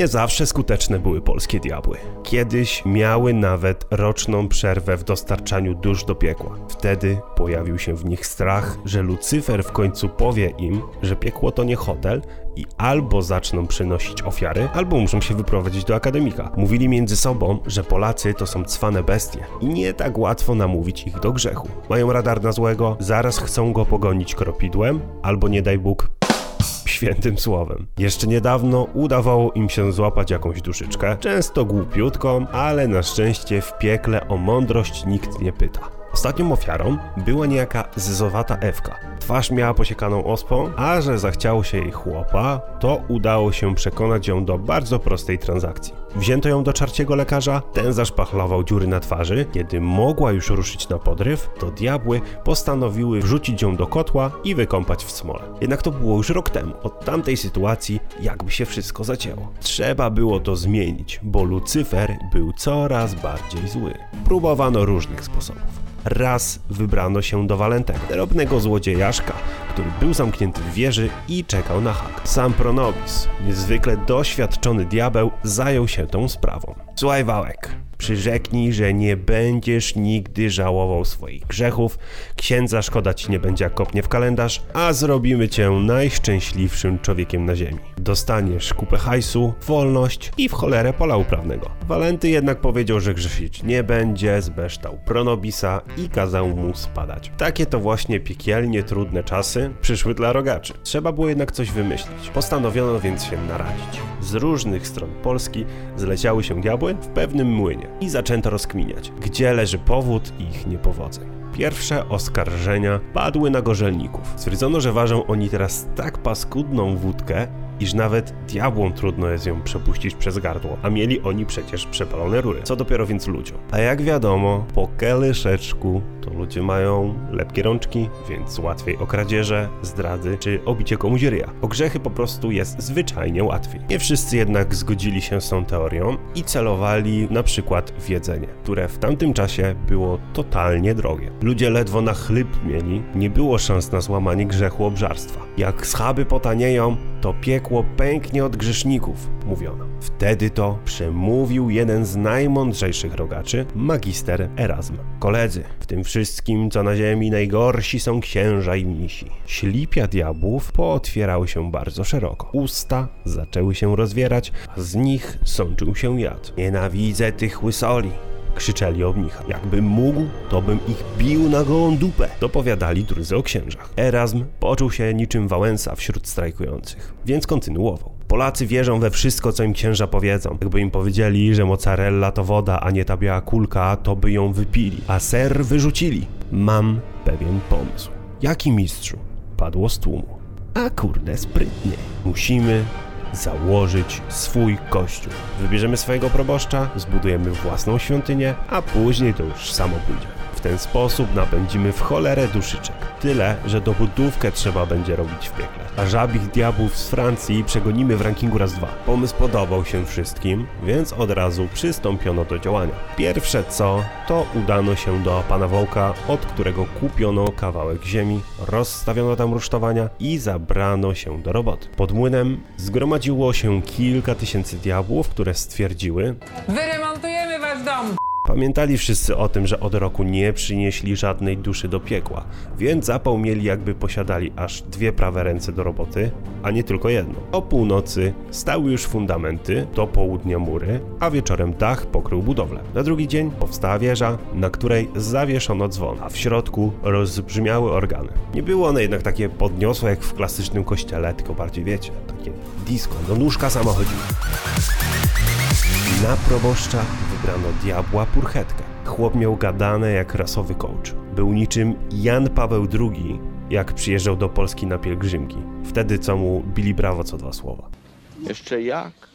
Nie zawsze skuteczne były polskie diabły. Kiedyś miały nawet roczną przerwę w dostarczaniu dusz do piekła. Wtedy pojawił się w nich strach, że Lucyfer w końcu powie im, że piekło to nie hotel i albo zaczną przynosić ofiary, albo muszą się wyprowadzić do akademika. Mówili między sobą, że Polacy to są cwane bestie i nie tak łatwo namówić ich do grzechu. Mają radar na złego, zaraz chcą go pogonić kropidłem, albo nie daj Bóg świętym słowem. Jeszcze niedawno udawało im się złapać jakąś duszyczkę, często głupiutką, ale na szczęście w piekle o mądrość nikt nie pyta. Ostatnią ofiarą była niejaka zyzowata Ewka. Twarz miała posiekaną ospą, a że zachciało się jej chłopa, to udało się przekonać ją do bardzo prostej transakcji. Wzięto ją do czarciego lekarza, ten zaszpachlował dziury na twarzy. Kiedy mogła już ruszyć na podryw, to diabły postanowiły wrzucić ją do kotła i wykąpać w smole. Jednak to było już rok temu. Od tamtej sytuacji jakby się wszystko zacięło. Trzeba było to zmienić, bo Lucyfer był coraz bardziej zły. Próbowano różnych sposobów. Raz wybrano się do Walentego, drobnego złodziejaszka, który był zamknięty w wieży i czekał na hak. Sam Pronobis, niezwykle doświadczony diabeł, zajął się tą sprawą. Słuchaj Wałek, przyrzeknij, że nie będziesz nigdy żałował swoich grzechów, księdza szkoda ci nie będzie jak kopnie w kalendarz, a zrobimy cię najszczęśliwszym człowiekiem na ziemi. Dostaniesz kupę hajsu, wolność i w cholerę pola uprawnego. Walenty jednak powiedział, że grzeszyć nie będzie, zbeształ Pronobisa i kazał mu spadać. Takie to właśnie piekielnie trudne czasy przyszły dla rogaczy. Trzeba było jednak coś wymyślić. Postanowiono więc się naradzić. Z różnych stron Polski zleciały się diabły w pewnym młynie i zaczęto rozkminiać, gdzie leży powód ich niepowodzeń. Pierwsze oskarżenia padły na gorzelników. Stwierdzono, że ważą oni teraz tak paskudną wódkę, iż nawet diabłom trudno jest ją przepuścić przez gardło, a mieli oni przecież przepalone rury. Co dopiero więc ludziom. A jak wiadomo, po keleszeczku to ludzie mają lepkie rączki, więc łatwiej o kradzieże, zdrady czy obicie komuś ryja. O grzechy po prostu jest zwyczajnie łatwiej. Nie wszyscy jednak zgodzili się z tą teorią i celowali na przykład w jedzenie, które w tamtym czasie było totalnie drogie. Ludzie ledwo na chleb mieli, nie było szans na złamanie grzechu obżarstwa. Jak schaby potanieją, to piekło pęknie od grzeszników, mówiono. Wtedy to przemówił jeden z najmądrzejszych rogaczy, magister Erasm. Koledzy, w tym wszystkim, co na ziemi, najgorsi są księża i mnisi. Ślipia diabłów pootwierały się bardzo szeroko. Usta zaczęły się rozwierać, a z nich sączył się jad. Nienawidzę tych łysoli, krzyczeli o mnicha. Jakbym mógł, to bym ich bił na gołą dupę, dopowiadali drudzy o księżach. Erasm poczuł się niczym Wałęsa wśród strajkujących, więc kontynuował. Polacy wierzą we wszystko, co im księża powiedzą. Jakby im powiedzieli, że mozzarella to woda, a nie ta biała kulka, to by ją wypili, a ser wyrzucili. Mam pewien pomysł. Jaki mistrzu? Padło z tłumu. A kurde, sprytnie. Musimy założyć swój kościół. Wybierzemy swojego proboszcza, zbudujemy własną świątynię, a później to już samo pójdzie. W ten sposób napędzimy w cholerę duszyczek. Tyle, że dobudówkę trzeba będzie robić w piekle. A żabich diabłów z Francji przegonimy w rankingu raz dwa. Pomysł podobał się wszystkim, więc od razu przystąpiono do działania. Pierwsze co, to udano się do pana Wołka, od którego kupiono kawałek ziemi, rozstawiono tam rusztowania i zabrano się do roboty. Pod młynem zgromadziło się kilka tysięcy diabłów, które stwierdziły, Wyremontujemy wasz dom! Pamiętali wszyscy o tym, że od roku nie przynieśli żadnej duszy do piekła, więc zapał mieli jakby posiadali aż dwie prawe ręce do roboty, a nie tylko jedną. O północy stały już fundamenty, do południa mury, a wieczorem dach pokrył budowlę. Na drugi dzień powstała wieża, na której zawieszono dzwon, a w środku rozbrzmiały organy. Nie było one jednak takie podniosłe jak w klasycznym kościele, tylko bardziej wiecie, takie disco, do nóżka sama chodziło. Na proboszcza wybrano diabła purchetkę. Chłop miał gadane jak rasowy coach. Był niczym Jan Paweł II, jak przyjeżdżał do Polski na pielgrzymki. Wtedy co mu bili brawo co dwa słowa. Jeszcze jak?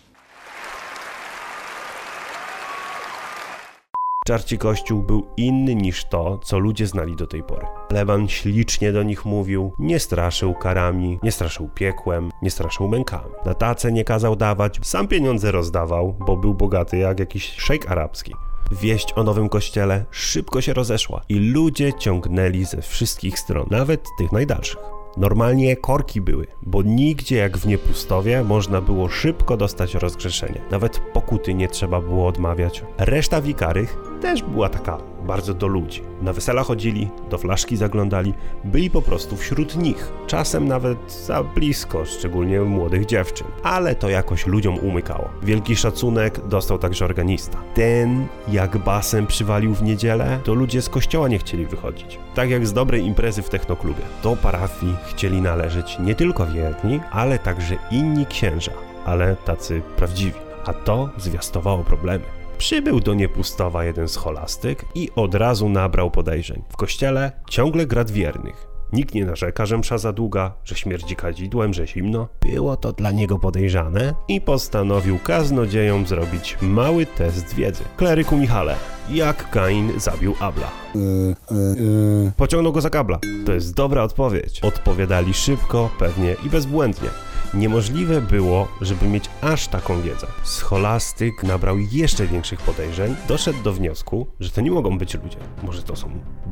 Czarci kościół był inny niż to, co ludzie znali do tej pory. Lewan ślicznie do nich mówił, nie straszył karami, nie straszył piekłem, nie straszył mękami. Na tacę nie kazał dawać, sam pieniądze rozdawał, bo był bogaty jak jakiś szejk arabski. Wieść o nowym kościele szybko się rozeszła i ludzie ciągnęli ze wszystkich stron, nawet tych najdalszych. Normalnie korki były, bo nigdzie jak w niepustowie można było szybko dostać rozgrzeszenie. Nawet pokuty nie trzeba było odmawiać. Reszta wikarych też była taka bardzo do ludzi. Na wesela chodzili, do flaszki zaglądali, byli po prostu wśród nich. Czasem nawet za blisko, szczególnie młodych dziewczyn. Ale to jakoś ludziom umykało. Wielki szacunek dostał także organista. Ten, jak basem przywalił w niedzielę, to ludzie z kościoła nie chcieli wychodzić. Tak jak z dobrej imprezy w technoklubie. Do parafii chcieli należeć nie tylko wierni, ale także inni księża, ale tacy prawdziwi. A to zwiastowało problemy. Przybył do niepustowa jeden scholastyk i od razu nabrał podejrzeń. W kościele ciągle grad wiernych. Nikt nie narzeka, że msza za długa, że śmierdzi kadzidłem, że zimno. Było to dla niego podejrzane i postanowił kaznodziejom zrobić mały test wiedzy. Kleryku Michale, jak Kain zabił Abla? Pociągnął go za kabla. To jest dobra odpowiedź. Odpowiadali szybko, pewnie i bezbłędnie. Niemożliwe było, żeby mieć aż taką wiedzę. Scholastyk nabrał jeszcze większych podejrzeń, doszedł do wniosku, że to nie mogą być ludzie. Może to są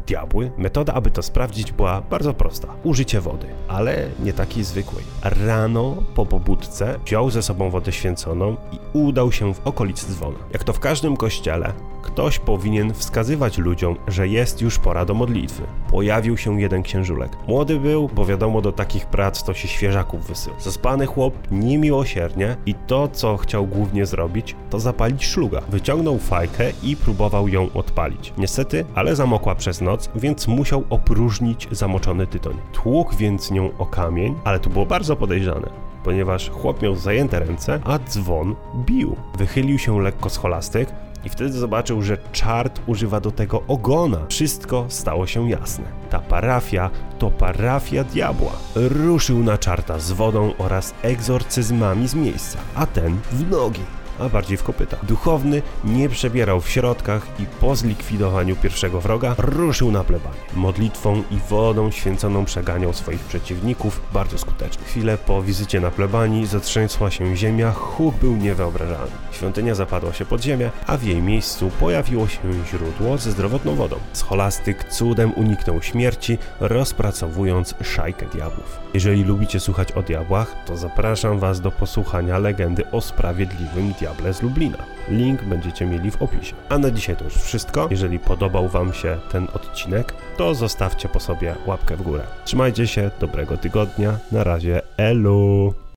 diabły? Metoda, aby to sprawdzić, była bardzo prosta. Użycie wody, ale nie takiej zwykłej. Rano po pobudce wziął ze sobą wodę święconą i udał się w okolicy dzwona. Jak to w każdym kościele, ktoś powinien wskazywać ludziom, że jest już pora do modlitwy. Pojawił się jeden księżulek. Młody był, bo wiadomo, do takich prac to się świeżaków wysyła. Zaspany chłop niemiłosiernie i to, co chciał głównie zrobić, to zapalić szluga. Wyciągnął fajkę i próbował ją odpalić. Niestety, ale zamokła przez noc, więc musiał opróżnić zamoczony tytoń. Tłukł więc nią o kamień, ale to było bardzo podejrzane ponieważ chłop miał zajęte ręce, a dzwon bił. Wychylił się lekko scholastyk, i wtedy zobaczył, że czart używa do tego ogona. Wszystko stało się jasne. Ta parafia to parafia diabła. Ruszył na czarta z wodą oraz egzorcyzmami z miejsca, a ten w nogi a bardziej w kopyta. Duchowny nie przebierał w środkach i po zlikwidowaniu pierwszego wroga ruszył na plebanie. Modlitwą i wodą święconą przeganiał swoich przeciwników bardzo skutecznie. Chwilę po wizycie na plebanii zatrzęsła się ziemia, huk był niewyobrażalny. Świątynia zapadła się pod ziemię, a w jej miejscu pojawiło się źródło ze zdrowotną wodą. Scholastyk cudem uniknął śmierci, rozpracowując szajkę diabłów. Jeżeli lubicie słuchać o diabłach, to zapraszam Was do posłuchania legendy o sprawiedliwym diable z Lublina. Link będziecie mieli w opisie. A na dzisiaj to już wszystko. Jeżeli podobał Wam się ten odcinek, to zostawcie po sobie łapkę w górę. Trzymajcie się, dobrego tygodnia, na razie, elu!